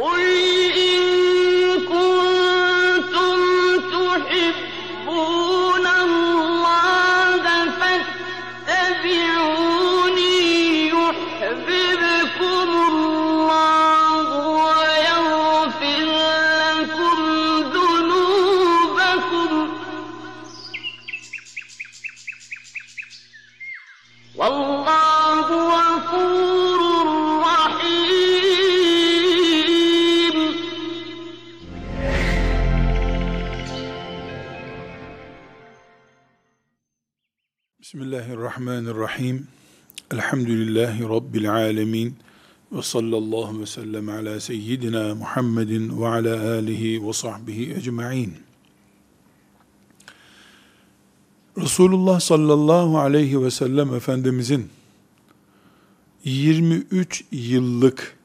Oy! Alemin. Ve sallallahu ve sellem ala seyyidina Muhammedin ve ala alihi ve sahbihi ecma'in. Resulullah sallallahu aleyhi ve sellem Efendimizin 23 yıllık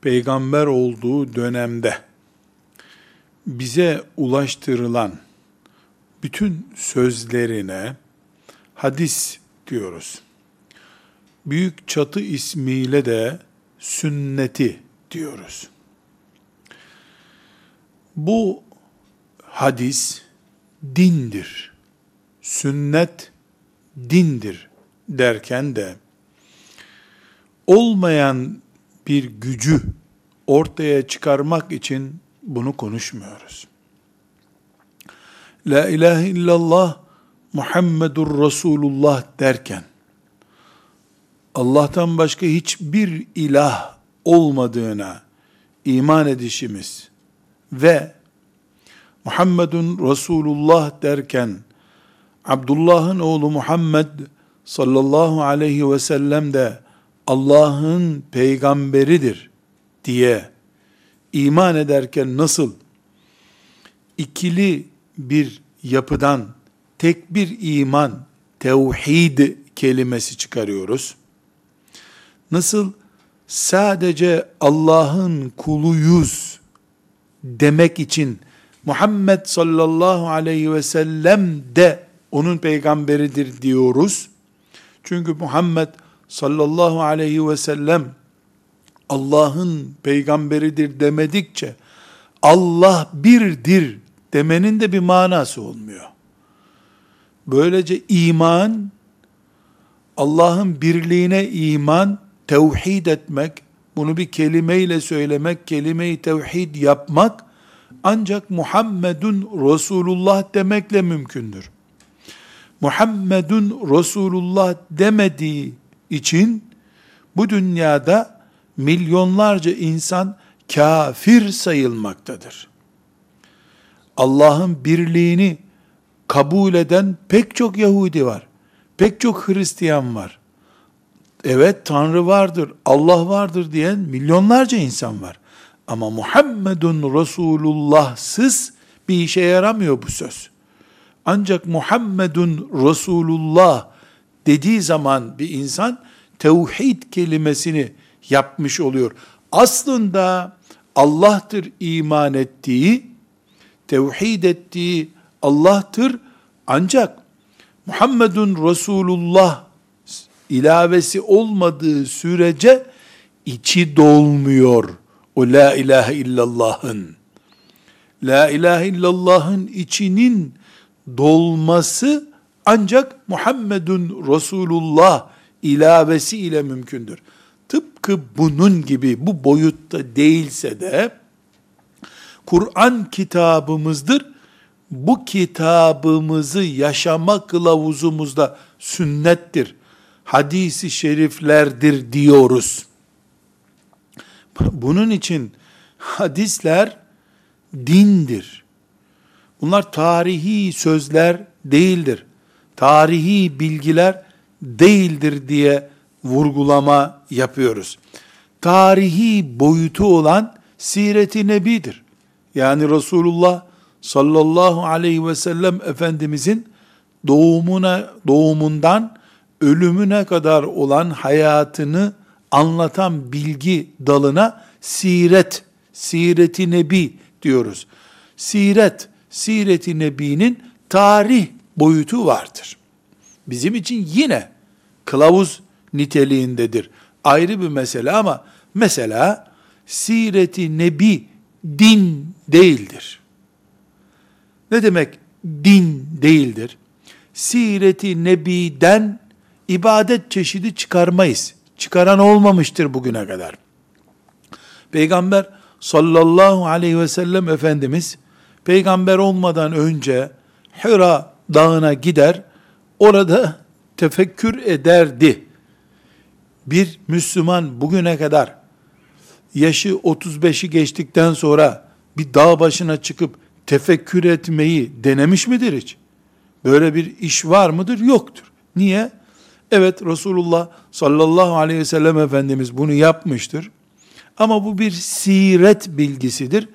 peygamber olduğu dönemde bize ulaştırılan bütün sözlerine hadis diyoruz. Büyük çatı ismiyle de sünneti diyoruz. Bu hadis dindir. Sünnet dindir derken de olmayan bir gücü ortaya çıkarmak için bunu konuşmuyoruz. La ilahe illallah Muhammedur Resulullah derken Allah'tan başka hiçbir ilah olmadığına iman edişimiz ve Muhammedun Resulullah derken Abdullah'ın oğlu Muhammed sallallahu aleyhi ve sellem de Allah'ın peygamberidir diye iman ederken nasıl ikili bir yapıdan tek bir iman, tevhid kelimesi çıkarıyoruz. Nasıl sadece Allah'ın kuluyuz demek için Muhammed sallallahu aleyhi ve sellem de onun peygamberidir diyoruz. Çünkü Muhammed sallallahu aleyhi ve sellem Allah'ın peygamberidir demedikçe Allah birdir demenin de bir manası olmuyor. Böylece iman, Allah'ın birliğine iman, tevhid etmek, bunu bir kelimeyle söylemek, kelimeyi tevhid yapmak, ancak Muhammedun Resulullah demekle mümkündür. Muhammedun Resulullah demediği için, bu dünyada milyonlarca insan kafir sayılmaktadır. Allah'ın birliğini kabul eden pek çok Yahudi var. Pek çok Hristiyan var. Evet Tanrı vardır, Allah vardır diyen milyonlarca insan var. Ama Muhammedun Resulullah'sız bir işe yaramıyor bu söz. Ancak Muhammedun Resulullah dediği zaman bir insan tevhid kelimesini yapmış oluyor. Aslında Allah'tır iman ettiği, tevhid ettiği Allah'tır ancak Muhammedun Resulullah ilavesi olmadığı sürece içi dolmuyor o la ilahe illallah'ın. La ilahe illallah'ın içinin dolması ancak Muhammedun Resulullah ilavesi ile mümkündür. Tıpkı bunun gibi bu boyutta değilse de Kur'an kitabımızdır. Bu kitabımızı yaşama kılavuzumuzda sünnettir, hadisi şeriflerdir diyoruz. Bunun için hadisler dindir. Bunlar tarihi sözler değildir. Tarihi bilgiler değildir diye vurgulama yapıyoruz. Tarihi boyutu olan siret-i nebidir. Yani Resulullah sallallahu aleyhi ve sellem Efendimizin doğumuna, doğumundan ölümüne kadar olan hayatını anlatan bilgi dalına siret, sireti nebi diyoruz. Siret, sireti nebinin tarih boyutu vardır. Bizim için yine kılavuz niteliğindedir. Ayrı bir mesele ama mesela Sireti nebi din değildir. Ne demek din değildir? Sireti nebiden ibadet çeşidi çıkarmayız. Çıkaran olmamıştır bugüne kadar. Peygamber sallallahu aleyhi ve sellem Efendimiz peygamber olmadan önce Hira dağına gider, orada tefekkür ederdi. Bir Müslüman bugüne kadar yaşı 35'i geçtikten sonra bir dağ başına çıkıp tefekkür etmeyi denemiş midir hiç? Böyle bir iş var mıdır? Yoktur. Niye? Evet Resulullah sallallahu aleyhi ve sellem Efendimiz bunu yapmıştır. Ama bu bir siret bilgisidir.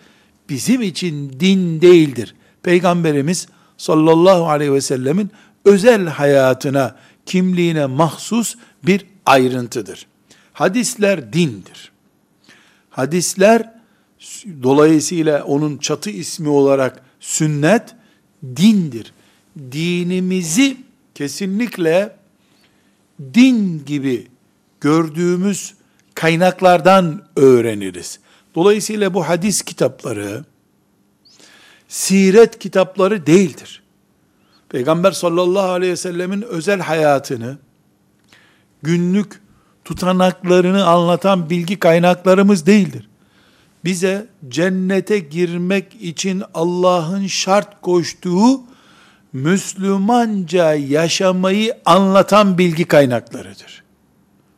Bizim için din değildir. Peygamberimiz sallallahu aleyhi ve sellemin özel hayatına, kimliğine mahsus bir ayrıntıdır. Hadisler dindir. Hadisler dolayısıyla onun çatı ismi olarak sünnet dindir. Dinimizi kesinlikle din gibi gördüğümüz kaynaklardan öğreniriz. Dolayısıyla bu hadis kitapları siret kitapları değildir. Peygamber sallallahu aleyhi ve sellemin özel hayatını, günlük tutanaklarını anlatan bilgi kaynaklarımız değildir. Bize cennete girmek için Allah'ın şart koştuğu Müslümanca yaşamayı anlatan bilgi kaynaklarıdır.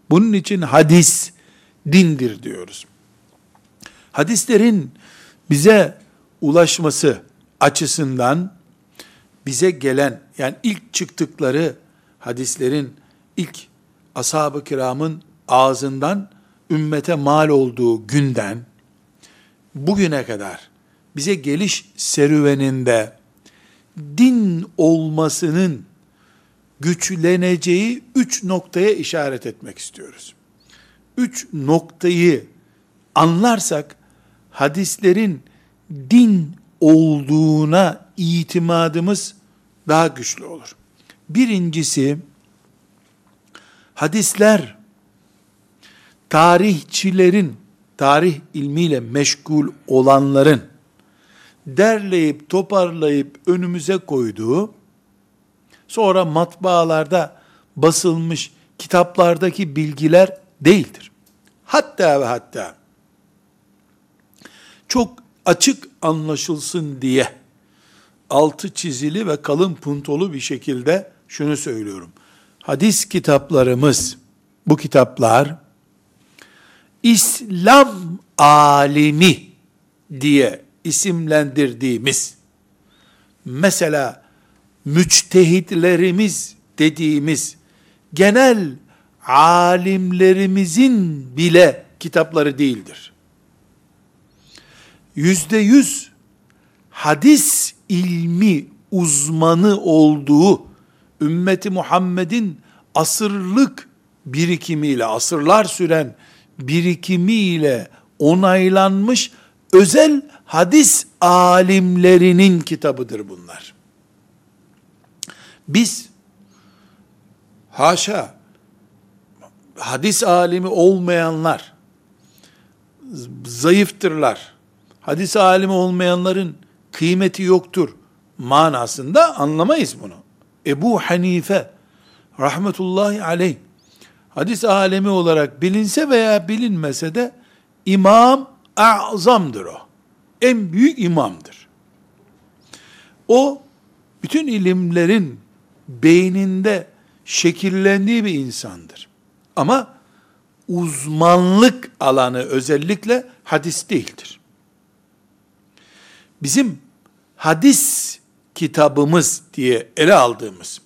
Bunun için hadis dindir diyoruz. Hadislerin bize ulaşması açısından bize gelen yani ilk çıktıkları hadislerin ilk ashab-ı kiramın ağzından ümmete mal olduğu günden bugüne kadar bize geliş serüveninde din olmasının güçleneceği üç noktaya işaret etmek istiyoruz. Üç noktayı anlarsak hadislerin din olduğuna itimadımız daha güçlü olur. Birincisi, hadisler tarihçilerin, tarih ilmiyle meşgul olanların derleyip toparlayıp önümüze koyduğu, sonra matbaalarda basılmış kitaplardaki bilgiler değildir. Hatta ve hatta çok açık anlaşılsın diye altı çizili ve kalın puntolu bir şekilde şunu söylüyorum. Hadis kitaplarımız, bu kitaplar İslam alimi diye isimlendirdiğimiz mesela müçtehitlerimiz dediğimiz genel alimlerimizin bile kitapları değildir. Yüzde yüz hadis ilmi uzmanı olduğu ümmeti Muhammed'in asırlık birikimiyle, asırlar süren birikimiyle onaylanmış özel hadis alimlerinin kitabıdır bunlar. Biz haşa hadis alimi olmayanlar zayıftırlar. Hadis alimi olmayanların kıymeti yoktur manasında anlamayız bunu. Ebu Hanife rahmetullahi aleyh hadis alemi olarak bilinse veya bilinmese de imam azamdır o. En büyük imamdır. O bütün ilimlerin beyninde şekillendiği bir insandır. Ama uzmanlık alanı özellikle hadis değildir. Bizim hadis kitabımız diye ele aldığımız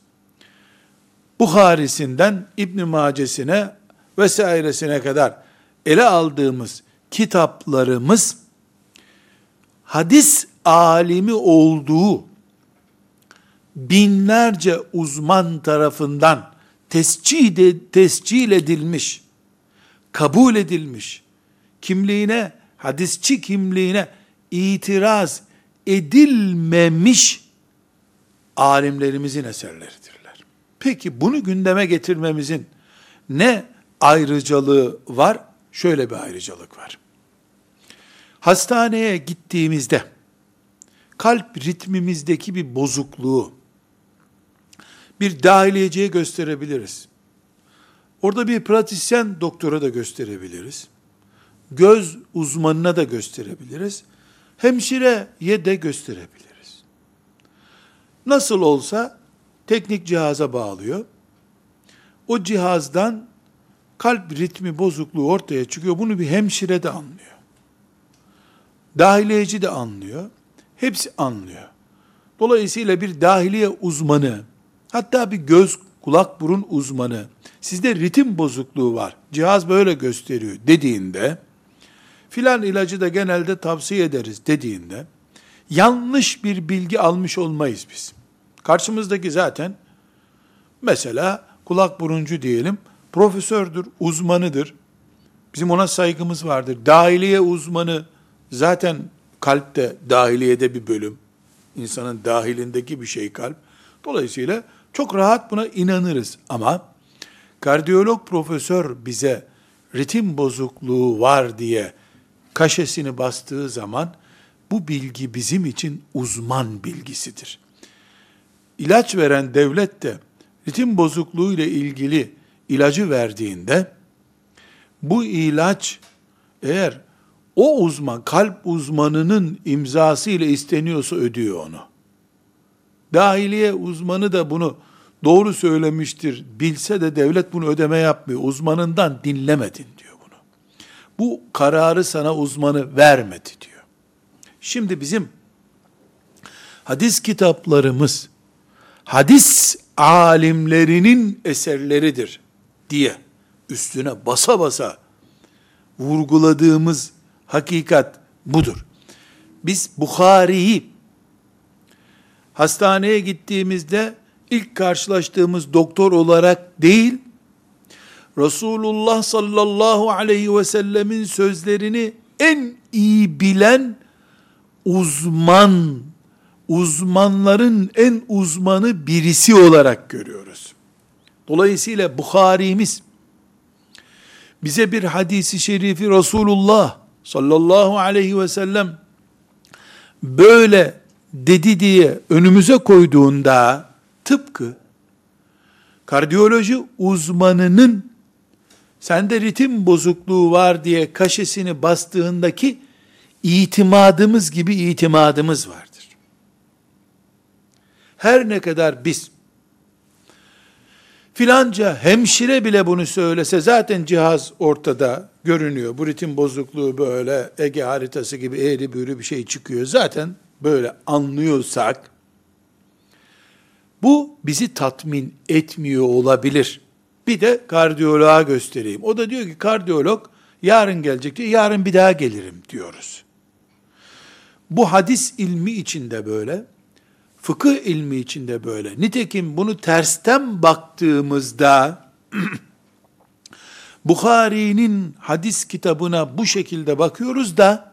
Buharisinden İbn Mace'sine vesairesine kadar ele aldığımız kitaplarımız hadis alimi olduğu binlerce uzman tarafından tescil, tescil edilmiş, kabul edilmiş, kimliğine, hadisçi kimliğine itiraz edilmemiş alimlerimizin eserleridirler. Peki bunu gündeme getirmemizin ne ayrıcalığı var? Şöyle bir ayrıcalık var. Hastaneye gittiğimizde kalp ritmimizdeki bir bozukluğu bir dahiliyeciye gösterebiliriz. Orada bir pratisyen doktora da gösterebiliriz. Göz uzmanına da gösterebiliriz. Hemşireye de gösterebiliriz. Nasıl olsa teknik cihaza bağlıyor. O cihazdan kalp ritmi bozukluğu ortaya çıkıyor. Bunu bir hemşire de anlıyor. Dahiliyeci de anlıyor. Hepsi anlıyor. Dolayısıyla bir dahiliye uzmanı, hatta bir göz, kulak, burun uzmanı, sizde ritim bozukluğu var, cihaz böyle gösteriyor dediğinde, filan ilacı da genelde tavsiye ederiz dediğinde, yanlış bir bilgi almış olmayız biz. Karşımızdaki zaten, mesela kulak buruncu diyelim, profesördür, uzmanıdır. Bizim ona saygımız vardır. Dahiliye uzmanı zaten kalpte dahiliyede bir bölüm. İnsanın dahilindeki bir şey kalp. Dolayısıyla çok rahat buna inanırız. Ama kardiyolog profesör bize ritim bozukluğu var diye kaşesini bastığı zaman bu bilgi bizim için uzman bilgisidir. İlaç veren devlet de ritim bozukluğu ile ilgili ilacı verdiğinde bu ilaç eğer o uzman, kalp uzmanının imzası ile isteniyorsa ödüyor onu. Dahiliye uzmanı da bunu doğru söylemiştir, bilse de devlet bunu ödeme yapmıyor. Uzmanından dinlemedin diyor bunu. Bu kararı sana uzmanı vermedi diyor. Şimdi bizim hadis kitaplarımız, hadis alimlerinin eserleridir diye üstüne basa basa vurguladığımız hakikat budur. Biz Bukhari'yi hastaneye gittiğimizde ilk karşılaştığımız doktor olarak değil, Resulullah sallallahu aleyhi ve sellemin sözlerini en iyi bilen uzman, uzmanların en uzmanı birisi olarak görüyoruz. Dolayısıyla Bukhari'miz bize bir hadisi şerifi Resulullah sallallahu aleyhi ve sellem böyle dedi diye önümüze koyduğunda tıpkı kardiyoloji uzmanının sende ritim bozukluğu var diye kaşesini bastığındaki itimadımız gibi itimadımız vardır. Her ne kadar biz filanca hemşire bile bunu söylese zaten cihaz ortada görünüyor. Bu ritim bozukluğu böyle Ege haritası gibi eğri büğrü bir şey çıkıyor. Zaten böyle anlıyorsak bu bizi tatmin etmiyor olabilir. Bir de kardiyoloğa göstereyim. O da diyor ki kardiyolog yarın gelecek diyor. Yarın bir daha gelirim diyoruz. Bu hadis ilmi içinde böyle, fıkıh ilmi içinde böyle. Nitekim bunu tersten baktığımızda Bukhari'nin hadis kitabına bu şekilde bakıyoruz da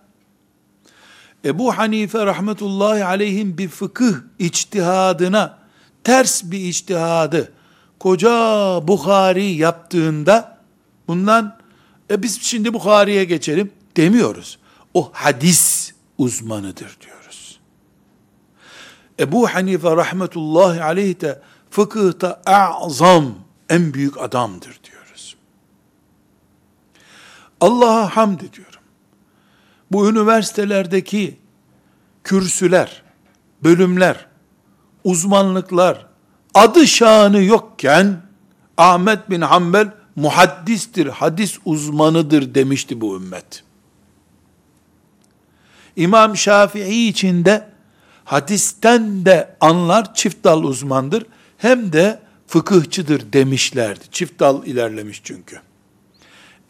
Ebu Hanife rahmetullahi aleyhin bir fıkıh içtihadına ters bir içtihadı koca Bukhari yaptığında bundan e biz şimdi Bukhari'ye geçelim demiyoruz. O hadis uzmanıdır diyoruz. Ebu Hanife rahmetullahi aleyh de fıkıhta azam en büyük adamdır diyoruz. Allah'a hamd ediyorum. Bu üniversitelerdeki kürsüler, bölümler, uzmanlıklar, adı şanı yokken Ahmet bin Hanbel muhaddistir, hadis uzmanıdır demişti bu ümmet. İmam Şafii için de hadisten de anlar çift dal uzmandır hem de fıkıhçıdır demişlerdi. Çift dal ilerlemiş çünkü.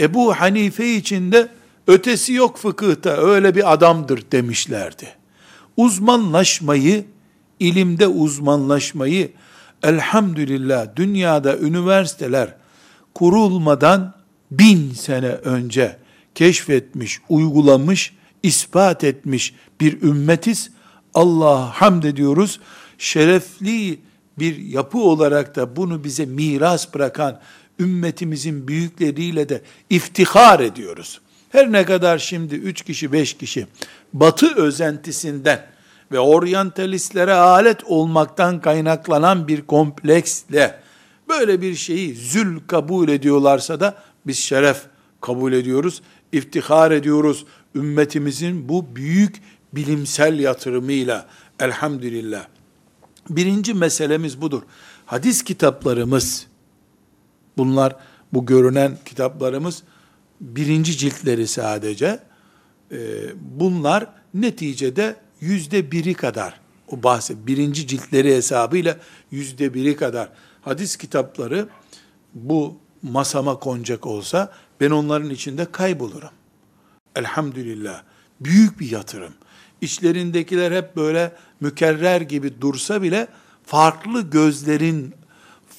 Ebu Hanife için de ötesi yok fıkıhta öyle bir adamdır demişlerdi. Uzmanlaşmayı, ilimde uzmanlaşmayı elhamdülillah dünyada üniversiteler kurulmadan bin sene önce keşfetmiş, uygulamış, ispat etmiş bir ümmetiz. Allah'a hamd ediyoruz. Şerefli bir yapı olarak da bunu bize miras bırakan ümmetimizin büyükleriyle de iftihar ediyoruz. Her ne kadar şimdi üç kişi, beş kişi batı özentisinden ve oryantalistlere alet olmaktan kaynaklanan bir kompleksle böyle bir şeyi zül kabul ediyorlarsa da biz şeref kabul ediyoruz, iftihar ediyoruz. Ümmetimizin bu büyük bilimsel yatırımıyla elhamdülillah. Birinci meselemiz budur. Hadis kitaplarımız, bunlar bu görünen kitaplarımız birinci ciltleri sadece. Ee, bunlar neticede yüzde biri kadar, o bahse birinci ciltleri hesabıyla yüzde biri kadar hadis kitapları bu masama konacak olsa ben onların içinde kaybolurum. Elhamdülillah. Büyük bir yatırım. İçlerindekiler hep böyle mükerrer gibi dursa bile farklı gözlerin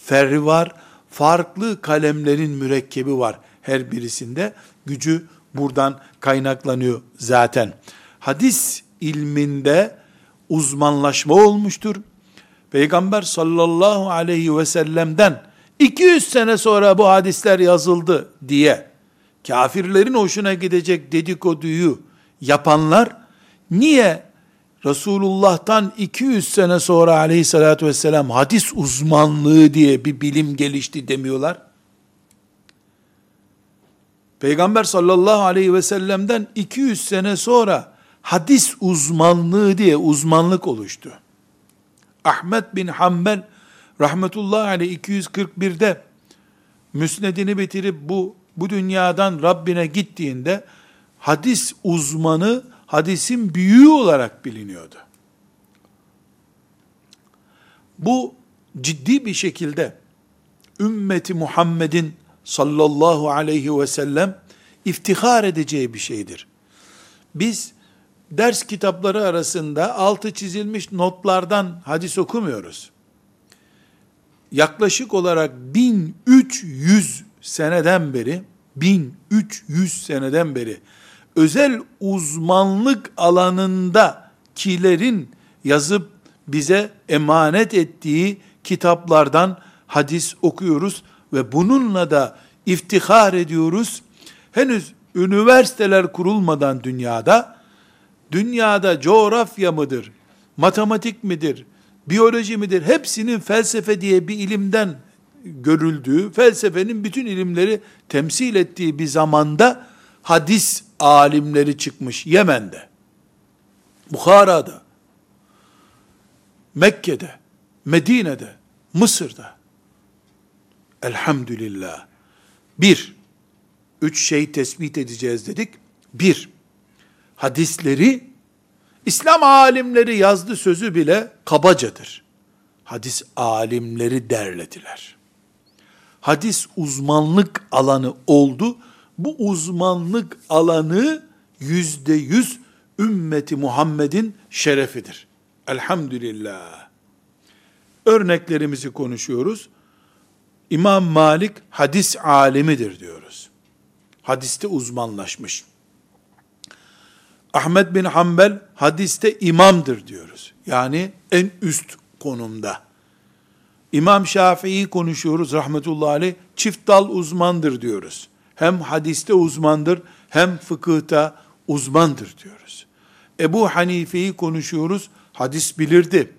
ferri var, farklı kalemlerin mürekkebi var her birisinde. Gücü buradan kaynaklanıyor zaten. Hadis ilminde uzmanlaşma olmuştur. Peygamber sallallahu aleyhi ve sellem'den 200 sene sonra bu hadisler yazıldı diye kafirlerin hoşuna gidecek dedikoduyu yapanlar niye Resulullah'tan 200 sene sonra aleyhissalatü vesselam hadis uzmanlığı diye bir bilim gelişti demiyorlar? Peygamber sallallahu aleyhi ve sellem'den 200 sene sonra hadis uzmanlığı diye uzmanlık oluştu. Ahmet bin Hanbel rahmetullahi aleyh 241'de müsnedini bitirip bu bu dünyadan Rabbine gittiğinde hadis uzmanı hadisin büyüğü olarak biliniyordu. Bu ciddi bir şekilde ümmeti Muhammed'in sallallahu aleyhi ve sellem iftihar edeceği bir şeydir. Biz ders kitapları arasında altı çizilmiş notlardan hadis okumuyoruz. Yaklaşık olarak 1300 seneden beri 1300 seneden beri özel uzmanlık alanında kilerin yazıp bize emanet ettiği kitaplardan hadis okuyoruz ve bununla da iftihar ediyoruz. Henüz üniversiteler kurulmadan dünyada, dünyada coğrafya mıdır, matematik midir, biyoloji midir, hepsinin felsefe diye bir ilimden görüldüğü, felsefenin bütün ilimleri temsil ettiği bir zamanda hadis alimleri çıkmış Yemen'de, Bukhara'da, Mekke'de, Medine'de, Mısır'da. Elhamdülillah. Bir, üç şey tespit edeceğiz dedik. Bir, hadisleri, İslam alimleri yazdı sözü bile kabacadır. Hadis alimleri derlediler. Hadis uzmanlık alanı oldu. Bu uzmanlık alanı yüzde yüz ümmeti Muhammed'in şerefidir. Elhamdülillah. Örneklerimizi konuşuyoruz. İmam Malik hadis alimidir diyoruz. Hadiste uzmanlaşmış. Ahmet bin Hanbel hadiste imamdır diyoruz. Yani en üst konumda. İmam Şafii konuşuyoruz rahmetullahi aleyh. Çift dal uzmandır diyoruz. Hem hadiste uzmandır hem fıkıhta uzmandır diyoruz. Ebu Hanife'yi konuşuyoruz. Hadis bilirdi.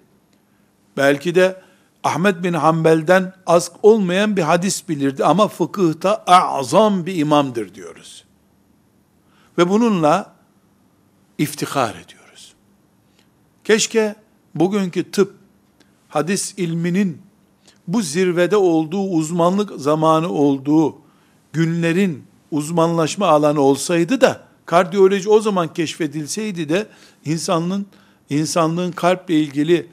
Belki de Ahmet bin Hanbel'den az olmayan bir hadis bilirdi ama fıkıhta azam bir imamdır diyoruz. Ve bununla iftihar ediyoruz. Keşke bugünkü tıp, hadis ilminin bu zirvede olduğu, uzmanlık zamanı olduğu günlerin uzmanlaşma alanı olsaydı da kardiyoloji o zaman keşfedilseydi de insanlığın insanlığın kalple ilgili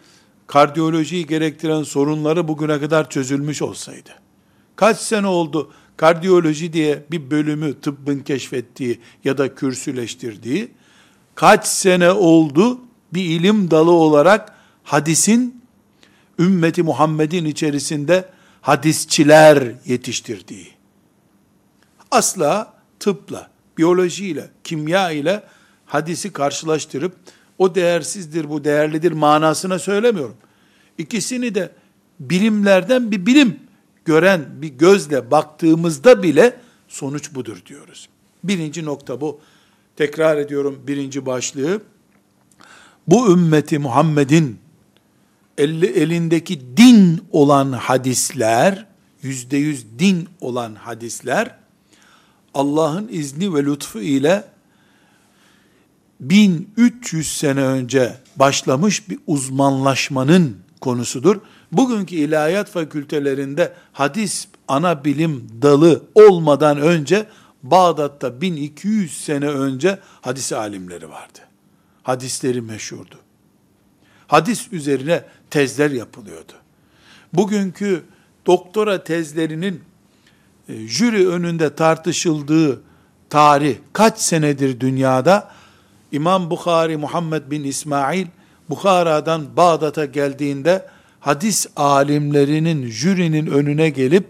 kardiyolojiyi gerektiren sorunları bugüne kadar çözülmüş olsaydı. Kaç sene oldu kardiyoloji diye bir bölümü tıbbın keşfettiği ya da kürsüleştirdiği, kaç sene oldu bir ilim dalı olarak hadisin ümmeti Muhammed'in içerisinde hadisçiler yetiştirdiği. Asla tıpla, biyolojiyle, kimya ile hadisi karşılaştırıp o değersizdir, bu değerlidir manasına söylemiyorum. İkisini de bilimlerden bir bilim gören bir gözle baktığımızda bile sonuç budur diyoruz. Birinci nokta bu. Tekrar ediyorum birinci başlığı. Bu ümmeti Muhammed'in elindeki din olan hadisler, yüzde yüz din olan hadisler, Allah'ın izni ve lütfu ile 1300 sene önce başlamış bir uzmanlaşmanın konusudur. Bugünkü ilahiyat fakültelerinde hadis ana bilim dalı olmadan önce Bağdat'ta 1200 sene önce hadis alimleri vardı. Hadisleri meşhurdu. Hadis üzerine tezler yapılıyordu. Bugünkü doktora tezlerinin jüri önünde tartışıldığı tarih kaç senedir dünyada? İmam Bukhari Muhammed bin İsmail Bukhara'dan Bağdat'a geldiğinde hadis alimlerinin jürinin önüne gelip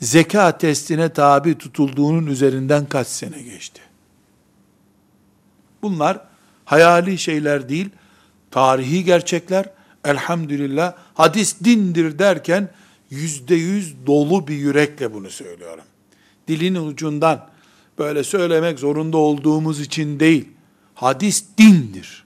zeka testine tabi tutulduğunun üzerinden kaç sene geçti. Bunlar hayali şeyler değil, tarihi gerçekler. Elhamdülillah hadis dindir derken yüzde yüz dolu bir yürekle bunu söylüyorum. Dilin ucundan böyle söylemek zorunda olduğumuz için değil. Hadis dindir.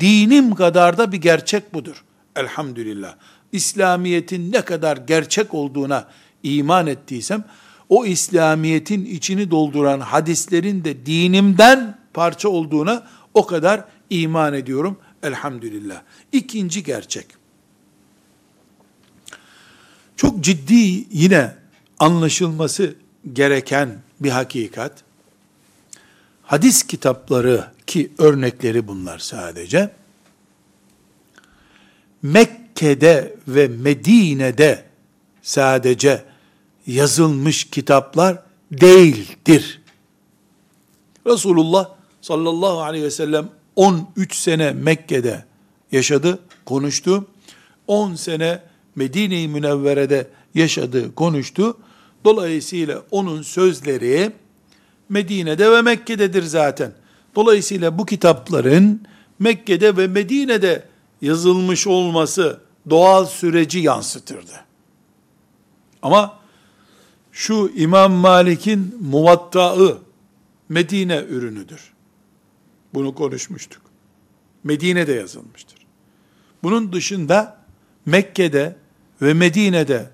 Dinim kadar da bir gerçek budur. Elhamdülillah. İslamiyet'in ne kadar gerçek olduğuna iman ettiysem, o İslamiyet'in içini dolduran hadislerin de dinimden parça olduğuna o kadar iman ediyorum. Elhamdülillah. İkinci gerçek. Çok ciddi yine anlaşılması gereken bir hakikat. Hadis kitapları ki örnekleri bunlar sadece. Mekke'de ve Medine'de sadece yazılmış kitaplar değildir. Resulullah sallallahu aleyhi ve sellem 13 sene Mekke'de yaşadı, konuştu. 10 sene Medine-i Münevvere'de yaşadı, konuştu. Dolayısıyla onun sözleri Medine'de ve Mekke'dedir zaten. Dolayısıyla bu kitapların Mekke'de ve Medine'de yazılmış olması doğal süreci yansıtırdı. Ama şu İmam Malik'in muvattaı Medine ürünüdür. Bunu konuşmuştuk. Medine'de yazılmıştır. Bunun dışında Mekke'de ve Medine'de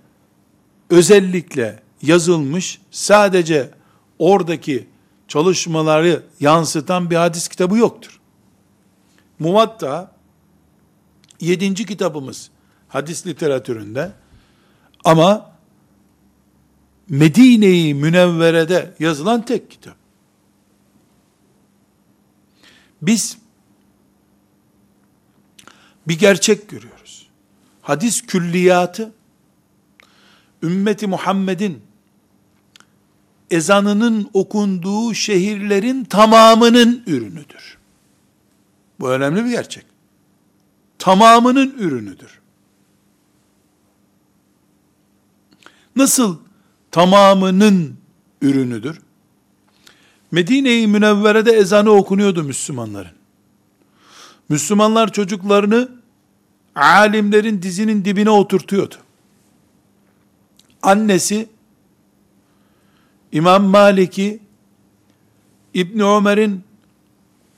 özellikle yazılmış sadece oradaki çalışmaları yansıtan bir hadis kitabı yoktur. Muvatta yedinci kitabımız hadis literatüründe ama Medine-i Münevvere'de yazılan tek kitap. Biz bir gerçek görüyoruz. Hadis külliyatı ümmeti Muhammed'in ezanının okunduğu şehirlerin tamamının ürünüdür. Bu önemli bir gerçek. Tamamının ürünüdür. Nasıl tamamının ürünüdür? Medine-i Münevvere'de ezanı okunuyordu Müslümanların. Müslümanlar çocuklarını alimlerin dizinin dibine oturtuyordu. Annesi İmam Malik'i İbn Ömer'in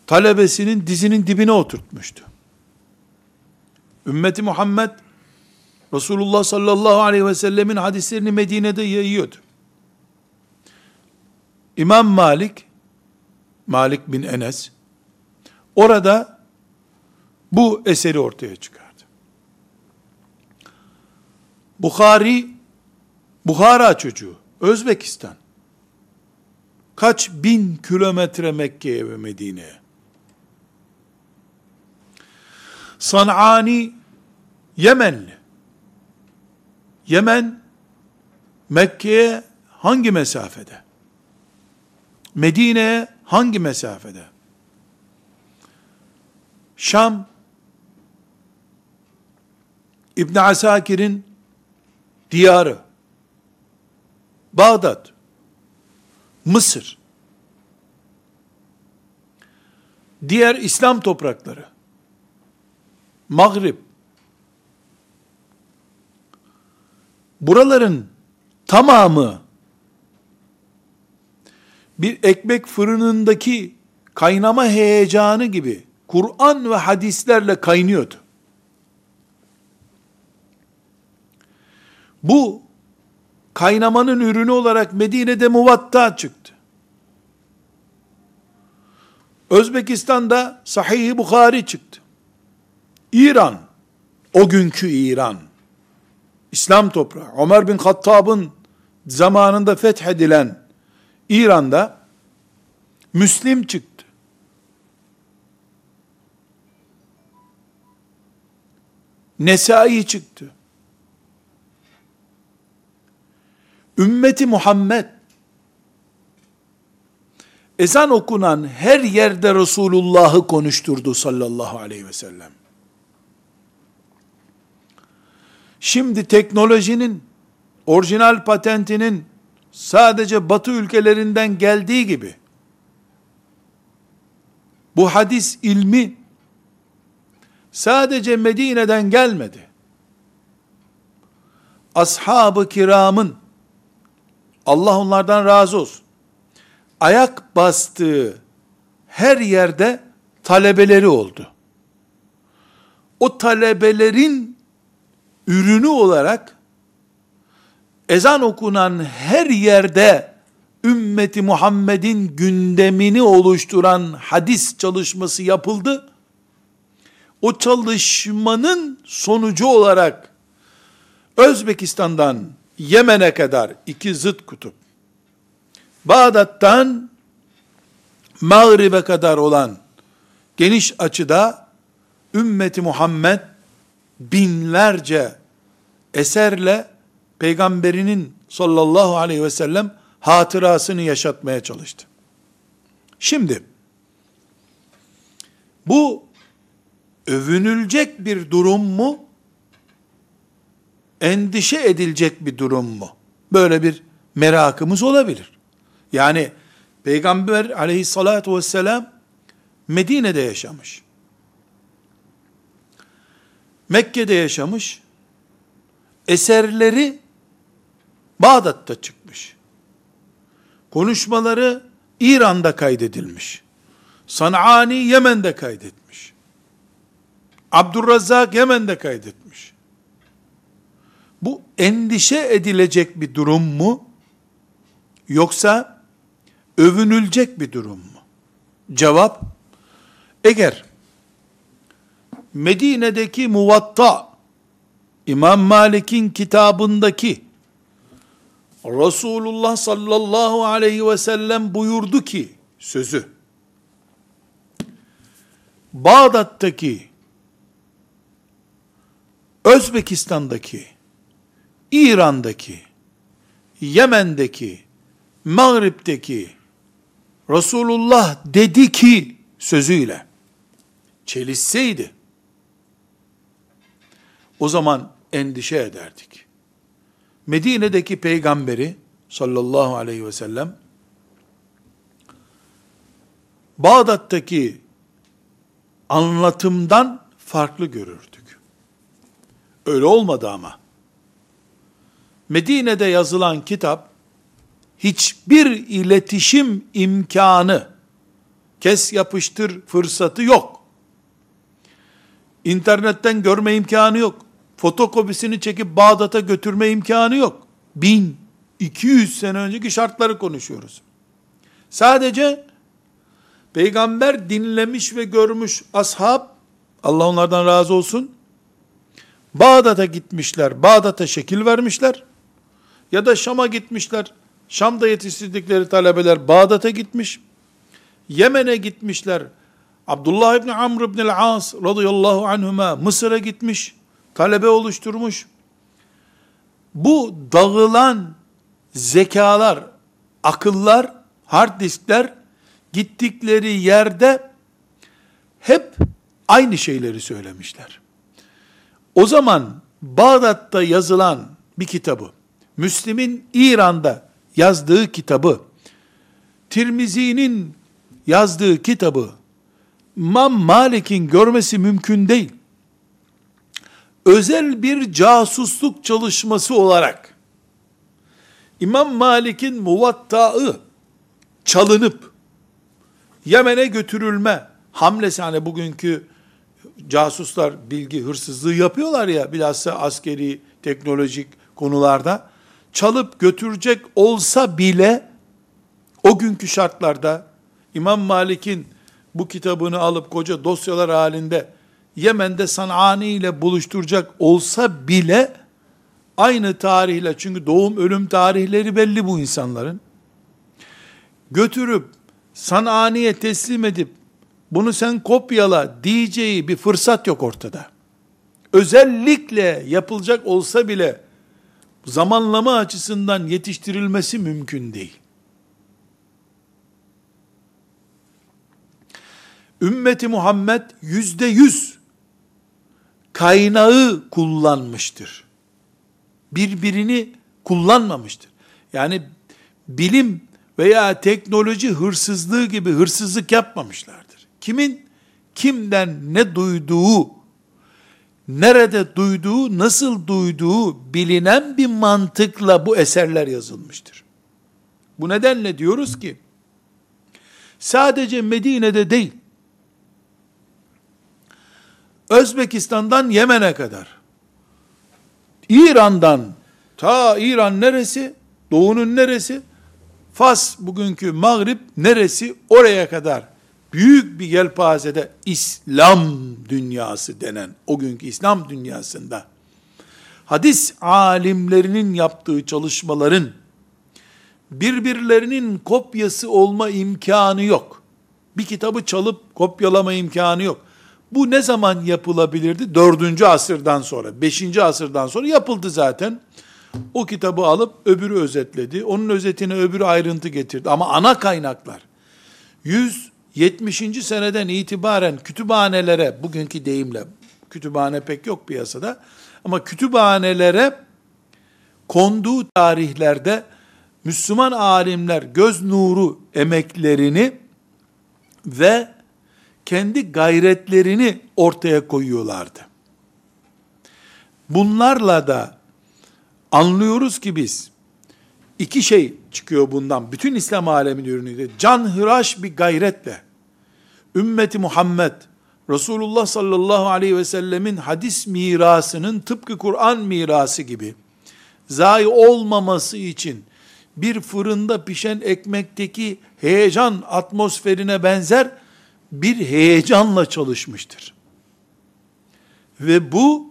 talebesinin dizinin dibine oturtmuştu. Ümmeti Muhammed Resulullah sallallahu aleyhi ve sellemin hadislerini Medine'de yayıyordu. İmam Malik, Malik bin Enes, orada bu eseri ortaya çıkardı. Bukhari, Bukhara çocuğu, Özbekistan. Kaç bin kilometre Mekke'ye ve Medine'ye. San'ani, Yemenli. Yemen, Mekke'ye hangi mesafede? Medine'ye hangi mesafede? Şam, İbn Asakir'in diyarı, Bağdat, Mısır, diğer İslam toprakları, Maghrib, buraların tamamı bir ekmek fırınındaki kaynama heyecanı gibi Kur'an ve hadislerle kaynıyordu. Bu kaynamanın ürünü olarak Medine'de muvatta çıktı. Özbekistan'da Sahih-i Bukhari çıktı. İran, o günkü İran, İslam toprağı, Ömer bin Hattab'ın zamanında fethedilen İran'da Müslim çıktı. Nesai çıktı. Ümmeti Muhammed ezan okunan her yerde Resulullah'ı konuşturdu sallallahu aleyhi ve sellem. Şimdi teknolojinin orijinal patentinin sadece batı ülkelerinden geldiği gibi bu hadis ilmi sadece Medine'den gelmedi. Ashab-ı kiramın Allah onlardan razı olsun. Ayak bastığı her yerde talebeleri oldu. O talebelerin ürünü olarak ezan okunan her yerde ümmeti Muhammed'in gündemini oluşturan hadis çalışması yapıldı. O çalışmanın sonucu olarak Özbekistan'dan Yemen'e kadar iki zıt kutup, Bağdat'tan Mağrib'e kadar olan geniş açıda ümmeti Muhammed binlerce eserle peygamberinin sallallahu aleyhi ve sellem hatırasını yaşatmaya çalıştı. Şimdi bu övünülecek bir durum mu? Endişe edilecek bir durum mu? Böyle bir merakımız olabilir. Yani Peygamber aleyhissalatu vesselam Medine'de yaşamış. Mekke'de yaşamış. Eserleri Bağdat'ta çıkmış. Konuşmaları İran'da kaydedilmiş. Sanani Yemen'de kaydetmiş. Abdurrazzak Yemen'de kaydetmiş. Bu endişe edilecek bir durum mu? Yoksa övünülecek bir durum mu? Cevap, eğer Medine'deki muvatta, İmam Malik'in kitabındaki Resulullah sallallahu aleyhi ve sellem buyurdu ki, sözü, Bağdat'taki, Özbekistan'daki, İran'daki, Yemen'deki, Mağrip'teki Resulullah dedi ki sözüyle çelişseydi o zaman endişe ederdik. Medine'deki peygamberi sallallahu aleyhi ve sellem Bağdat'taki anlatımdan farklı görürdük. Öyle olmadı ama. Medine'de yazılan kitap hiçbir iletişim imkanı kes yapıştır fırsatı yok. İnternetten görme imkanı yok. Fotokopisini çekip Bağdat'a götürme imkanı yok. 1200 sene önceki şartları konuşuyoruz. Sadece peygamber dinlemiş ve görmüş ashab, Allah onlardan razı olsun, Bağdat'a gitmişler, Bağdat'a şekil vermişler, ya da Şam'a gitmişler, Şam'da yetiştirdikleri talebeler Bağdat'a gitmiş, Yemen'e gitmişler, Abdullah İbni Amr İbni As radıyallahu anhuma Mısır'a gitmiş, talebe oluşturmuş. Bu dağılan zekalar, akıllar, hard diskler gittikleri yerde hep aynı şeyleri söylemişler. O zaman Bağdat'ta yazılan bir kitabı, Müslim'in İran'da yazdığı kitabı, Tirmizi'nin yazdığı kitabı, İmam Malik'in görmesi mümkün değil. Özel bir casusluk çalışması olarak, İmam Malik'in muvatta'ı çalınıp Yemen'e götürülme hamlesi hani bugünkü casuslar bilgi hırsızlığı yapıyorlar ya bilhassa askeri teknolojik konularda çalıp götürecek olsa bile o günkü şartlarda İmam Malik'in bu kitabını alıp koca dosyalar halinde Yemen'de Sanani ile buluşturacak olsa bile aynı tarihle çünkü doğum ölüm tarihleri belli bu insanların götürüp Sanani'ye teslim edip bunu sen kopyala diyeceği bir fırsat yok ortada. Özellikle yapılacak olsa bile zamanlama açısından yetiştirilmesi mümkün değil. Ümmeti Muhammed yüzde yüz kaynağı kullanmıştır. Birbirini kullanmamıştır. Yani bilim veya teknoloji hırsızlığı gibi hırsızlık yapmamışlardır. Kimin kimden ne duyduğu, nerede duyduğu, nasıl duyduğu bilinen bir mantıkla bu eserler yazılmıştır. Bu nedenle diyoruz ki, sadece Medine'de değil, Özbekistan'dan Yemen'e kadar, İran'dan, ta İran neresi, doğunun neresi, Fas bugünkü Mağrib neresi oraya kadar büyük bir yelpazede İslam dünyası denen o günkü İslam dünyasında hadis alimlerinin yaptığı çalışmaların birbirlerinin kopyası olma imkanı yok. Bir kitabı çalıp kopyalama imkanı yok. Bu ne zaman yapılabilirdi? Dördüncü asırdan sonra, beşinci asırdan sonra yapıldı zaten. O kitabı alıp öbürü özetledi. Onun özetine öbürü ayrıntı getirdi. Ama ana kaynaklar 170. seneden itibaren kütüphanelere, bugünkü deyimle, kütüphane pek yok piyasada, ama kütüphanelere konduğu tarihlerde Müslüman alimler göz nuru emeklerini ve kendi gayretlerini ortaya koyuyorlardı. Bunlarla da anlıyoruz ki biz iki şey çıkıyor bundan. Bütün İslam aleminin ürünü. Canhıraş bir gayretle ümmeti Muhammed Resulullah sallallahu aleyhi ve sellemin hadis mirasının tıpkı Kur'an mirası gibi zayi olmaması için bir fırında pişen ekmekteki heyecan atmosferine benzer bir heyecanla çalışmıştır. Ve bu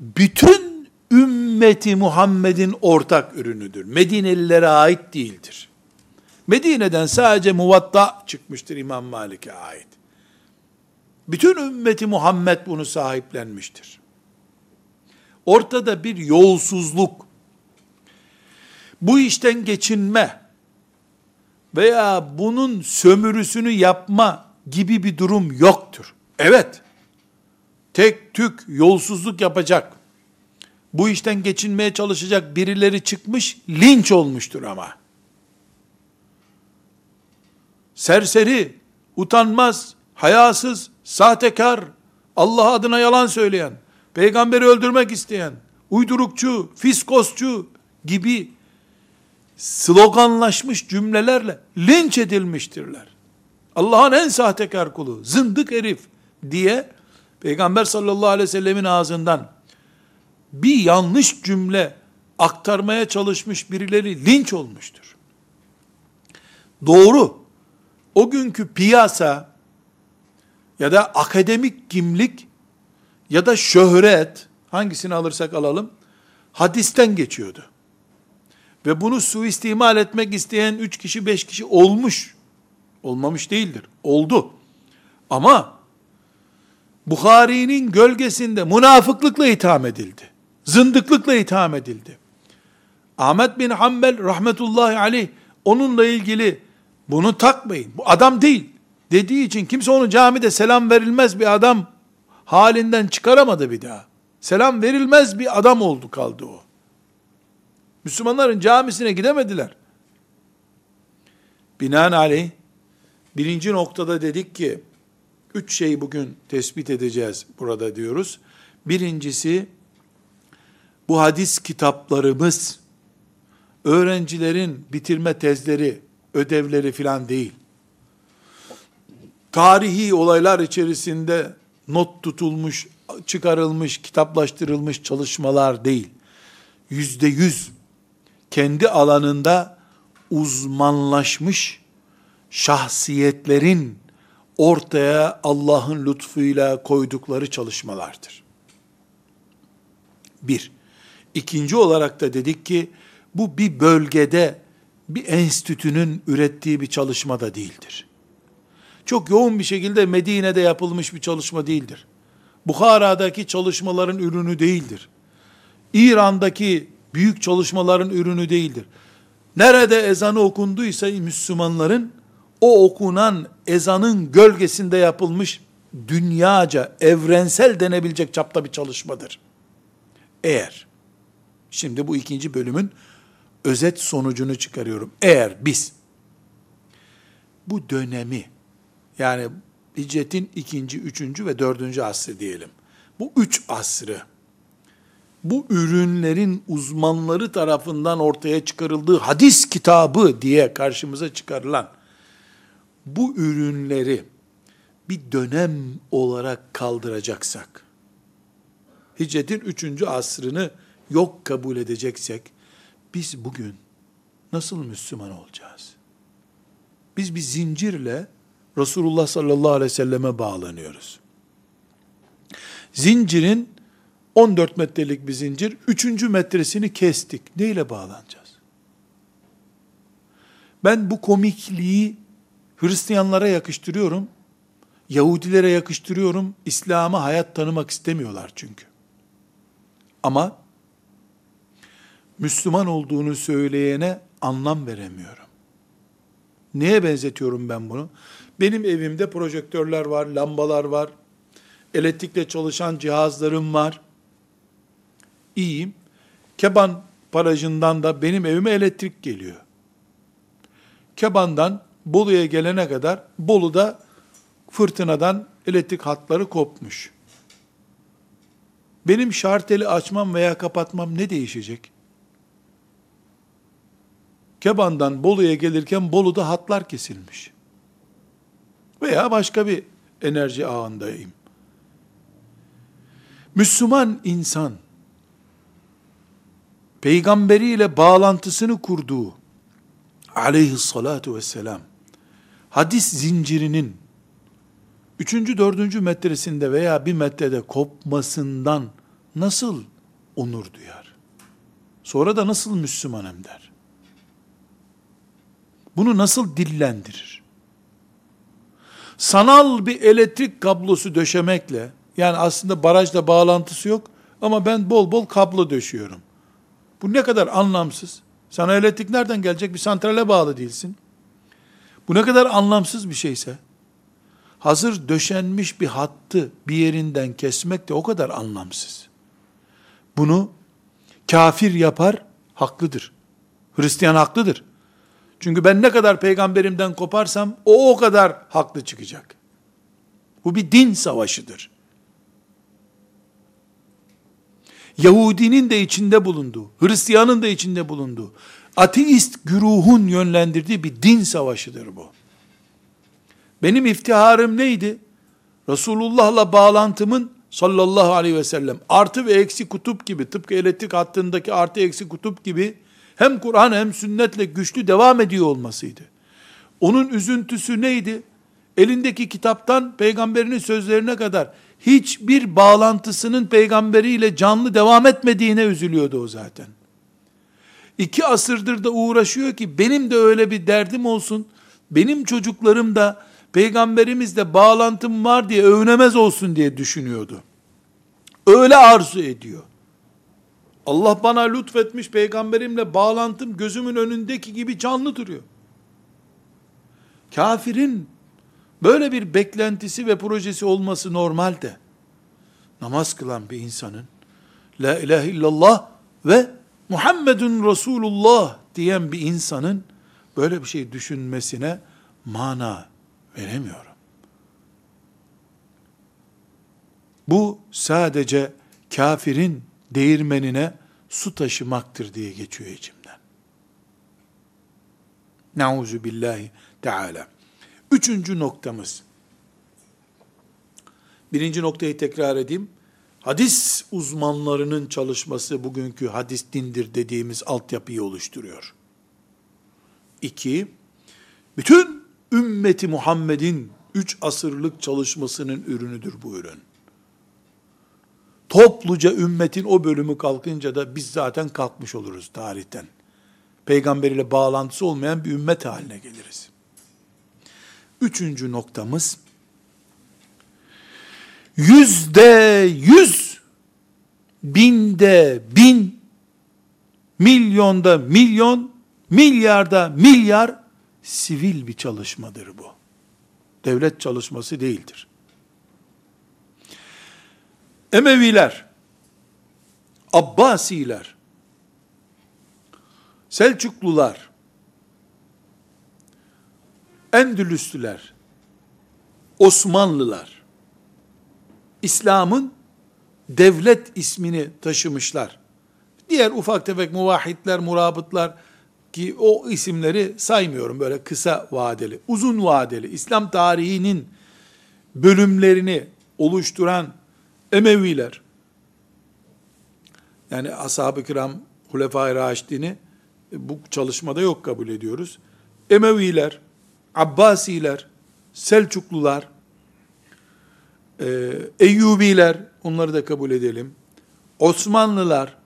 bütün ümmeti Muhammed'in ortak ürünüdür. Medinelilere ait değildir. Medine'den sadece muvatta çıkmıştır İmam Malik'e ait. Bütün ümmeti Muhammed bunu sahiplenmiştir. Ortada bir yolsuzluk, bu işten geçinme veya bunun sömürüsünü yapma gibi bir durum yoktur. Evet, tek tük yolsuzluk yapacak, bu işten geçinmeye çalışacak birileri çıkmış, linç olmuştur ama. Serseri, utanmaz, hayasız, sahtekar, Allah adına yalan söyleyen, peygamberi öldürmek isteyen, uydurukçu, fiskosçu gibi sloganlaşmış cümlelerle linç edilmiştirler. Allah'ın en sahtekar kulu, zındık herif diye Peygamber sallallahu aleyhi ve sellemin ağzından bir yanlış cümle aktarmaya çalışmış birileri linç olmuştur. Doğru. O günkü piyasa ya da akademik kimlik ya da şöhret hangisini alırsak alalım hadisten geçiyordu. Ve bunu suistimal etmek isteyen üç kişi beş kişi olmuş. Olmamış değildir. Oldu. Ama Bukhari'nin gölgesinde münafıklıkla itham edildi. Zındıklıkla itham edildi. Ahmet bin Hanbel rahmetullahi aleyh onunla ilgili bunu takmayın. Bu adam değil. Dediği için kimse onu camide selam verilmez bir adam halinden çıkaramadı bir daha. Selam verilmez bir adam oldu kaldı o. Müslümanların camisine gidemediler. Binaenaleyh birinci noktada dedik ki üç şey bugün tespit edeceğiz burada diyoruz. Birincisi bu hadis kitaplarımız öğrencilerin bitirme tezleri, ödevleri filan değil. Tarihi olaylar içerisinde not tutulmuş, çıkarılmış, kitaplaştırılmış çalışmalar değil. Yüzde yüz kendi alanında uzmanlaşmış şahsiyetlerin ortaya Allah'ın lütfuyla koydukları çalışmalardır. Bir. İkinci olarak da dedik ki, bu bir bölgede bir enstitünün ürettiği bir çalışma da değildir. Çok yoğun bir şekilde Medine'de yapılmış bir çalışma değildir. Bukhara'daki çalışmaların ürünü değildir. İran'daki büyük çalışmaların ürünü değildir. Nerede ezanı okunduysa Müslümanların o okunan ezanın gölgesinde yapılmış dünyaca, evrensel denebilecek çapta bir çalışmadır. Eğer, şimdi bu ikinci bölümün özet sonucunu çıkarıyorum. Eğer biz bu dönemi, yani hicretin ikinci, üçüncü ve dördüncü asrı diyelim. Bu üç asrı, bu ürünlerin uzmanları tarafından ortaya çıkarıldığı hadis kitabı diye karşımıza çıkarılan bu ürünleri bir dönem olarak kaldıracaksak, hicretin üçüncü asrını yok kabul edeceksek, biz bugün nasıl Müslüman olacağız? Biz bir zincirle Resulullah sallallahu aleyhi ve selleme bağlanıyoruz. Zincirin 14 metrelik bir zincir, 3. metresini kestik. Neyle bağlanacağız? Ben bu komikliği Hristiyanlara yakıştırıyorum, Yahudilere yakıştırıyorum, İslam'a hayat tanımak istemiyorlar çünkü. Ama Müslüman olduğunu söyleyene anlam veremiyorum. Neye benzetiyorum ben bunu? Benim evimde projektörler var, lambalar var, elektrikle çalışan cihazlarım var. İyiyim. Keban barajından da benim evime elektrik geliyor. Keban'dan Bolu'ya gelene kadar Bolu'da fırtınadan elektrik hatları kopmuş. Benim şarteli açmam veya kapatmam ne değişecek? Keban'dan Bolu'ya gelirken Bolu'da hatlar kesilmiş. Veya başka bir enerji ağındayım. Müslüman insan, peygamberiyle bağlantısını kurduğu, aleyhissalatu vesselam, hadis zincirinin, üçüncü, dördüncü metresinde veya bir metrede kopmasından nasıl onur duyar? Sonra da nasıl Müslümanım der? Bunu nasıl dillendirir? Sanal bir elektrik kablosu döşemekle, yani aslında barajla bağlantısı yok ama ben bol bol kablo döşüyorum. Bu ne kadar anlamsız. Sana elektrik nereden gelecek? Bir santrale bağlı değilsin. Bu ne kadar anlamsız bir şeyse, hazır döşenmiş bir hattı bir yerinden kesmek de o kadar anlamsız. Bunu kafir yapar, haklıdır. Hristiyan haklıdır. Çünkü ben ne kadar peygamberimden koparsam o o kadar haklı çıkacak. Bu bir din savaşıdır. Yahudinin de içinde bulunduğu, Hristiyanın da içinde bulunduğu, ateist güruhun yönlendirdiği bir din savaşıdır bu. Benim iftiharım neydi? Resulullah'la bağlantımın sallallahu aleyhi ve sellem artı ve eksi kutup gibi tıpkı elektrik hattındaki artı eksi kutup gibi hem Kur'an hem sünnetle güçlü devam ediyor olmasıydı. Onun üzüntüsü neydi? Elindeki kitaptan peygamberinin sözlerine kadar hiçbir bağlantısının peygamberiyle canlı devam etmediğine üzülüyordu o zaten. İki asırdır da uğraşıyor ki benim de öyle bir derdim olsun, benim çocuklarım da peygamberimizle bağlantım var diye övünemez olsun diye düşünüyordu. Öyle arzu ediyor. Allah bana lütfetmiş peygamberimle bağlantım gözümün önündeki gibi canlı duruyor. Kafirin böyle bir beklentisi ve projesi olması normalde namaz kılan bir insanın La ilahe illallah ve Muhammedun Resulullah diyen bir insanın böyle bir şey düşünmesine mana veremiyorum. Bu sadece kafirin değirmenine su taşımaktır diye geçiyor içimden. Nauzu billahi teala. Üçüncü noktamız. Birinci noktayı tekrar edeyim. Hadis uzmanlarının çalışması bugünkü hadis dindir dediğimiz altyapıyı oluşturuyor. İki, bütün ümmeti Muhammed'in üç asırlık çalışmasının ürünüdür bu ürün. Topluca ümmetin o bölümü kalkınca da biz zaten kalkmış oluruz tarihten. Peygamber ile bağlantısı olmayan bir ümmet haline geliriz. Üçüncü noktamız, yüzde yüz, binde bin, milyonda milyon, milyarda milyar sivil bir çalışmadır bu. Devlet çalışması değildir. Emeviler, Abbasiler, Selçuklular, Endülüslüler, Osmanlılar, İslam'ın devlet ismini taşımışlar. Diğer ufak tefek muvahhidler, murabıtlar ki o isimleri saymıyorum böyle kısa vadeli, uzun vadeli, İslam tarihinin bölümlerini oluşturan Emeviler, yani ashab-ı kiram, Hulefai Raşidini bu çalışmada yok kabul ediyoruz. Emeviler, Abbasiler, Selçuklular, e, Eyyubiler, onları da kabul edelim. Osmanlılar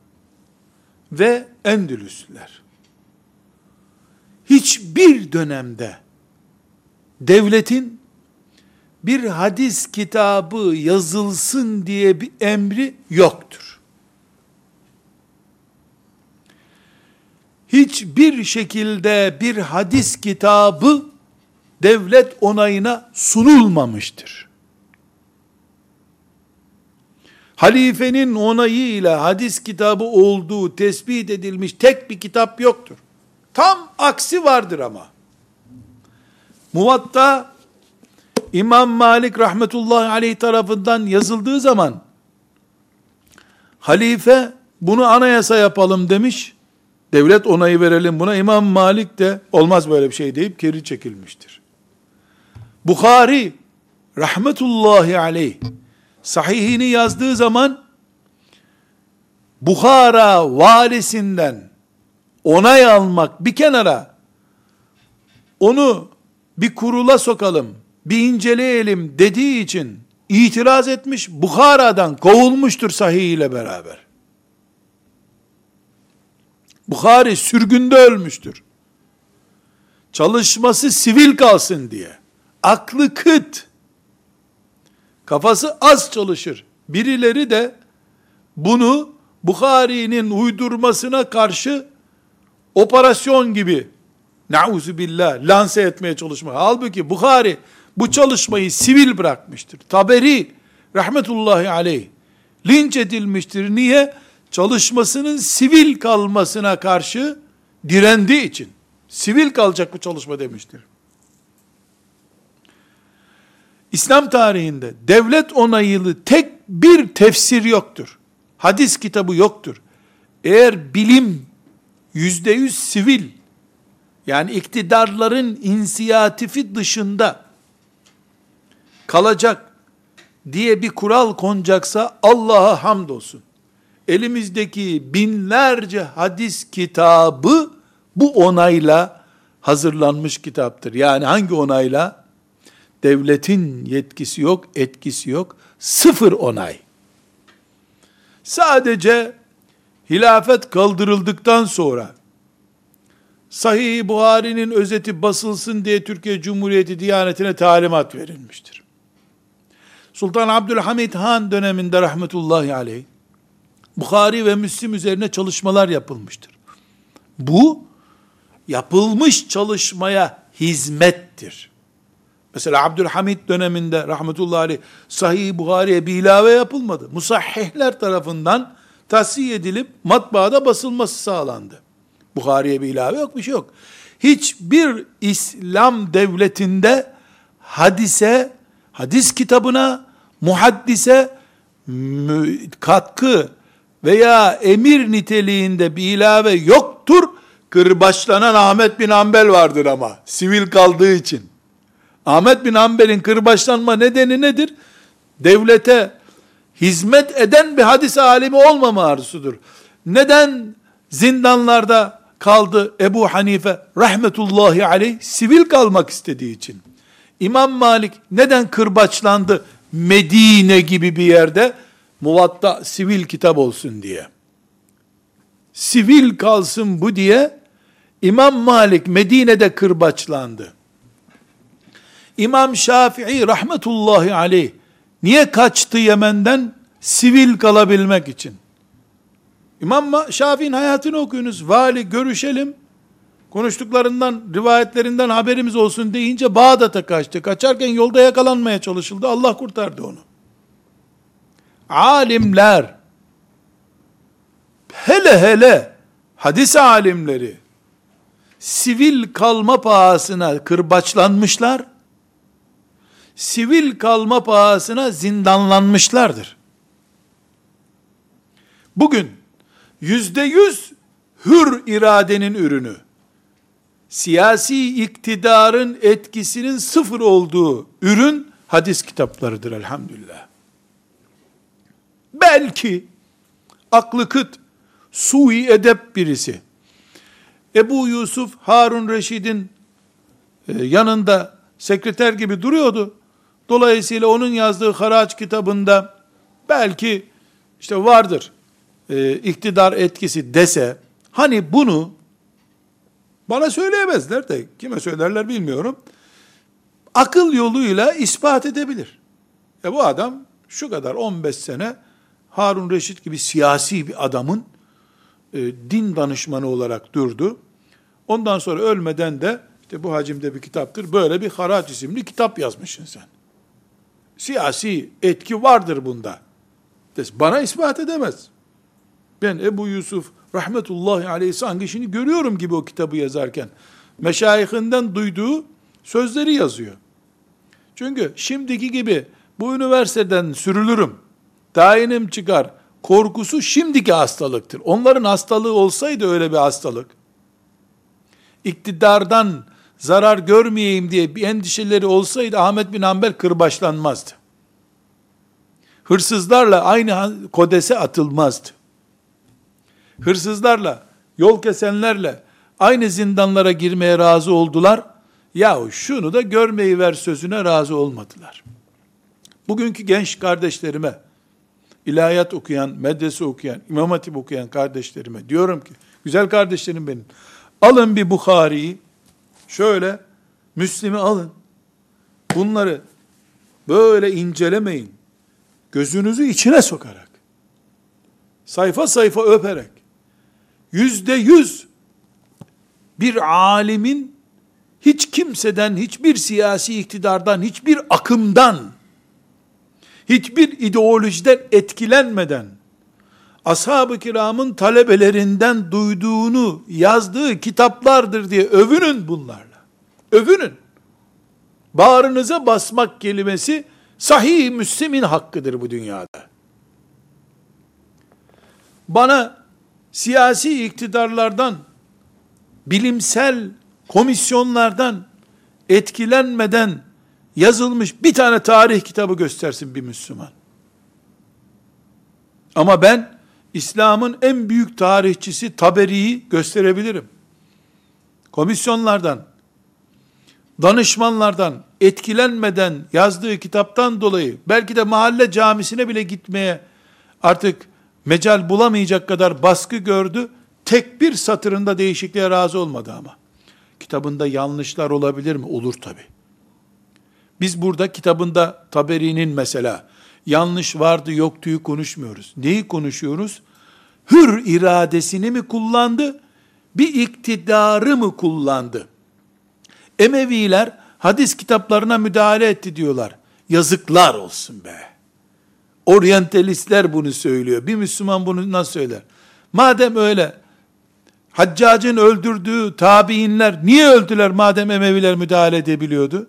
ve Endülüsler. Hiçbir dönemde devletin bir hadis kitabı yazılsın diye bir emri yoktur. Hiçbir şekilde bir hadis kitabı devlet onayına sunulmamıştır. Halifenin onayıyla hadis kitabı olduğu tespit edilmiş tek bir kitap yoktur. Tam aksi vardır ama. Muvatta İmam Malik rahmetullahi aleyh tarafından yazıldığı zaman halife bunu anayasa yapalım demiş. Devlet onayı verelim buna. İmam Malik de olmaz böyle bir şey deyip geri çekilmiştir. Bukhari rahmetullahi aleyh sahihini yazdığı zaman Bukhara valisinden onay almak bir kenara onu bir kurula sokalım, bir inceleyelim dediği için itiraz etmiş, Bukhara'dan kovulmuştur sahih ile beraber. Bukhari sürgünde ölmüştür. Çalışması sivil kalsın diye. Aklı kıt. Kafası az çalışır. Birileri de bunu Bukhari'nin uydurmasına karşı operasyon gibi nauzu billah lanse etmeye çalışma. Halbuki Bukhari bu çalışmayı sivil bırakmıştır. Taberi rahmetullahi aleyh linç edilmiştir. Niye? Çalışmasının sivil kalmasına karşı direndiği için. Sivil kalacak bu çalışma demiştir. İslam tarihinde devlet onaylı tek bir tefsir yoktur. Hadis kitabı yoktur. Eğer bilim yüzde yüz sivil, yani iktidarların inisiyatifi dışında kalacak diye bir kural konacaksa Allah'a hamdolsun. Elimizdeki binlerce hadis kitabı bu onayla hazırlanmış kitaptır. Yani hangi onayla? Devletin yetkisi yok, etkisi yok. Sıfır onay. Sadece hilafet kaldırıldıktan sonra Sahih Buhari'nin özeti basılsın diye Türkiye Cumhuriyeti Diyaneti'ne talimat verilmiştir. Sultan Abdülhamid Han döneminde rahmetullahi aleyh Bukhari ve Müslim üzerine çalışmalar yapılmıştır. Bu yapılmış çalışmaya hizmettir. Mesela Abdülhamid döneminde rahmetullahi aleyh Sahih Buhari'ye bir ilave yapılmadı. Musahhihler tarafından tahsiye edilip matbaada basılması sağlandı. Bukhari'ye bir ilave yok, bir şey yok. Hiçbir İslam devletinde hadise, hadis kitabına, muhaddise katkı veya emir niteliğinde bir ilave yoktur. Kırbaçlanan Ahmet bin Hanbel vardır ama. Sivil kaldığı için. Ahmet bin Hanbel'in kırbaçlanma nedeni nedir? Devlete hizmet eden bir hadis alimi olmama arzusudur. Neden zindanlarda kaldı Ebu Hanife rahmetullahi aleyh? Sivil kalmak istediği için. İmam Malik neden kırbaçlandı Medine gibi bir yerde? Muvatta sivil kitap olsun diye. Sivil kalsın bu diye İmam Malik Medine'de kırbaçlandı. İmam Şafii rahmetullahi aleyh niye kaçtı Yemen'den? Sivil kalabilmek için. İmam Şafii'nin hayatını okuyunuz. Vali görüşelim. Konuştuklarından, rivayetlerinden haberimiz olsun deyince Bağdat'a kaçtı. Kaçarken yolda yakalanmaya çalışıldı. Allah kurtardı onu. Alimler, hele hele hadis alimleri, sivil kalma pahasına kırbaçlanmışlar, sivil kalma pahasına zindanlanmışlardır. Bugün yüzde yüz hür iradenin ürünü, siyasi iktidarın etkisinin sıfır olduğu ürün hadis kitaplarıdır elhamdülillah. Belki aklı kıt, sui edep birisi, Ebu Yusuf Harun Reşid'in e, yanında sekreter gibi duruyordu. Dolayısıyla onun yazdığı haraç kitabında belki işte vardır e, iktidar etkisi dese, hani bunu bana söyleyemezler de kime söylerler bilmiyorum. Akıl yoluyla ispat edebilir. E bu adam şu kadar 15 sene Harun Reşit gibi siyasi bir adamın e, din danışmanı olarak durdu. Ondan sonra ölmeden de işte bu hacimde bir kitaptır. Böyle bir Haraç isimli kitap yazmışsın sen. Siyasi etki vardır bunda. Bana ispat edemez. Ben Ebu Yusuf rahmetullahi aleyhi sangişini görüyorum gibi o kitabı yazarken. Meşayihinden duyduğu sözleri yazıyor. Çünkü şimdiki gibi bu üniversiteden sürülürüm, tayinim çıkar, korkusu şimdiki hastalıktır. Onların hastalığı olsaydı öyle bir hastalık, iktidardan zarar görmeyeyim diye bir endişeleri olsaydı Ahmet bin Hanbel kırbaçlanmazdı. Hırsızlarla aynı kodese atılmazdı. Hırsızlarla, yol kesenlerle aynı zindanlara girmeye razı oldular. Yahu şunu da görmeyi ver sözüne razı olmadılar. Bugünkü genç kardeşlerime, ilahiyat okuyan, medrese okuyan, imam hatip okuyan kardeşlerime diyorum ki, güzel kardeşlerim benim, alın bir Bukhari'yi, şöyle, Müslim'i alın, bunları böyle incelemeyin, gözünüzü içine sokarak, sayfa sayfa öperek, yüzde yüz bir alimin hiç kimseden, hiçbir siyasi iktidardan, hiçbir akımdan, hiçbir ideolojiden etkilenmeden, ashab-ı kiramın talebelerinden duyduğunu yazdığı kitaplardır diye övünün bunlarla. Övünün. Bağrınıza basmak kelimesi sahih Müslim'in hakkıdır bu dünyada. Bana siyasi iktidarlardan, bilimsel komisyonlardan etkilenmeden yazılmış bir tane tarih kitabı göstersin bir Müslüman. Ama ben İslam'ın en büyük tarihçisi Taberi'yi gösterebilirim. Komisyonlardan, danışmanlardan etkilenmeden yazdığı kitaptan dolayı belki de mahalle camisine bile gitmeye artık mecal bulamayacak kadar baskı gördü. Tek bir satırında değişikliğe razı olmadı ama. Kitabında yanlışlar olabilir mi? Olur tabi. Biz burada kitabında Taberi'nin mesela yanlış vardı yoktuyu konuşmuyoruz. Neyi konuşuyoruz? Hür iradesini mi kullandı? Bir iktidarı mı kullandı? Emeviler hadis kitaplarına müdahale etti diyorlar. Yazıklar olsun be. Oryantalistler bunu söylüyor. Bir Müslüman bunu nasıl söyler? Madem öyle, Haccacın öldürdüğü tabiinler niye öldüler madem Emeviler müdahale edebiliyordu?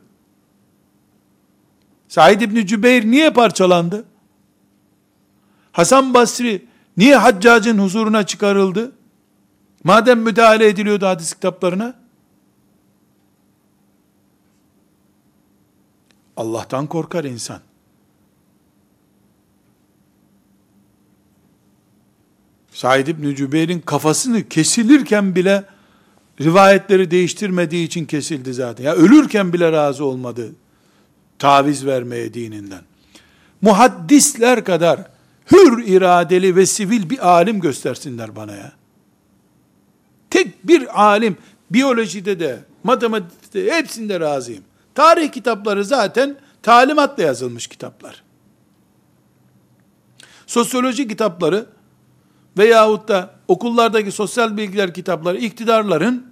Said İbni Cübeyr niye parçalandı? Hasan Basri niye Haccacın huzuruna çıkarıldı? Madem müdahale ediliyordu hadis kitaplarına, Allah'tan korkar insan. Said İbni Cübeyr'in kafasını kesilirken bile rivayetleri değiştirmediği için kesildi zaten. Ya ölürken bile razı olmadı taviz vermeye dininden. Muhaddisler kadar hür iradeli ve sivil bir alim göstersinler bana ya. Tek bir alim biyolojide de matematikte de hepsinde razıyım. Tarih kitapları zaten talimatla yazılmış kitaplar. Sosyoloji kitapları veyahut da okullardaki sosyal bilgiler kitapları iktidarların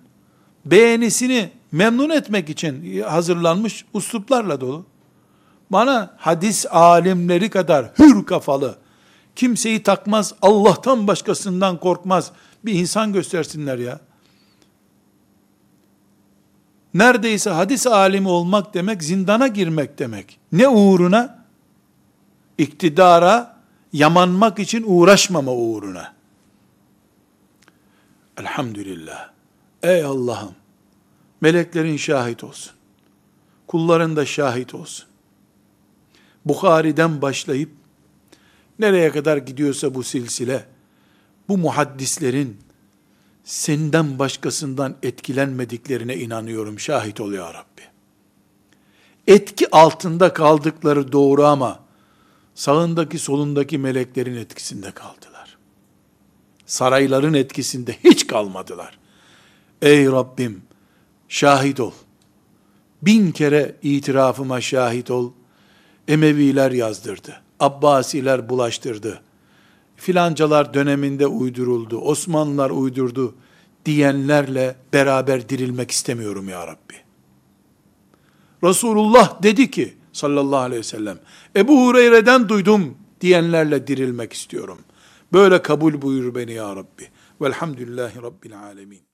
beğenisini memnun etmek için hazırlanmış usluplarla dolu. Bana hadis alimleri kadar hür kafalı, kimseyi takmaz, Allah'tan başkasından korkmaz bir insan göstersinler ya. Neredeyse hadis alimi olmak demek zindana girmek demek. Ne uğruna? İktidara yamanmak için uğraşmama uğruna. Elhamdülillah. Ey Allah'ım, meleklerin şahit olsun. Kulların da şahit olsun. Bukhari'den başlayıp, nereye kadar gidiyorsa bu silsile, bu muhaddislerin, senden başkasından etkilenmediklerine inanıyorum. Şahit ol ya Rabbi. Etki altında kaldıkları doğru ama, sağındaki solundaki meleklerin etkisinde kaldılar. Sarayların etkisinde hiç kalmadılar. Ey Rabbim şahit ol. Bin kere itirafıma şahit ol. Emeviler yazdırdı. Abbasiler bulaştırdı. Filancalar döneminde uyduruldu. Osmanlılar uydurdu diyenlerle beraber dirilmek istemiyorum ya Rabbi. Resulullah dedi ki sallallahu aleyhi ve sellem Ebu Hureyre'den duydum diyenlerle dirilmek istiyorum. Böyle kabul buyur beni ya Rabbi. Velhamdülillahi Rabbil alemin.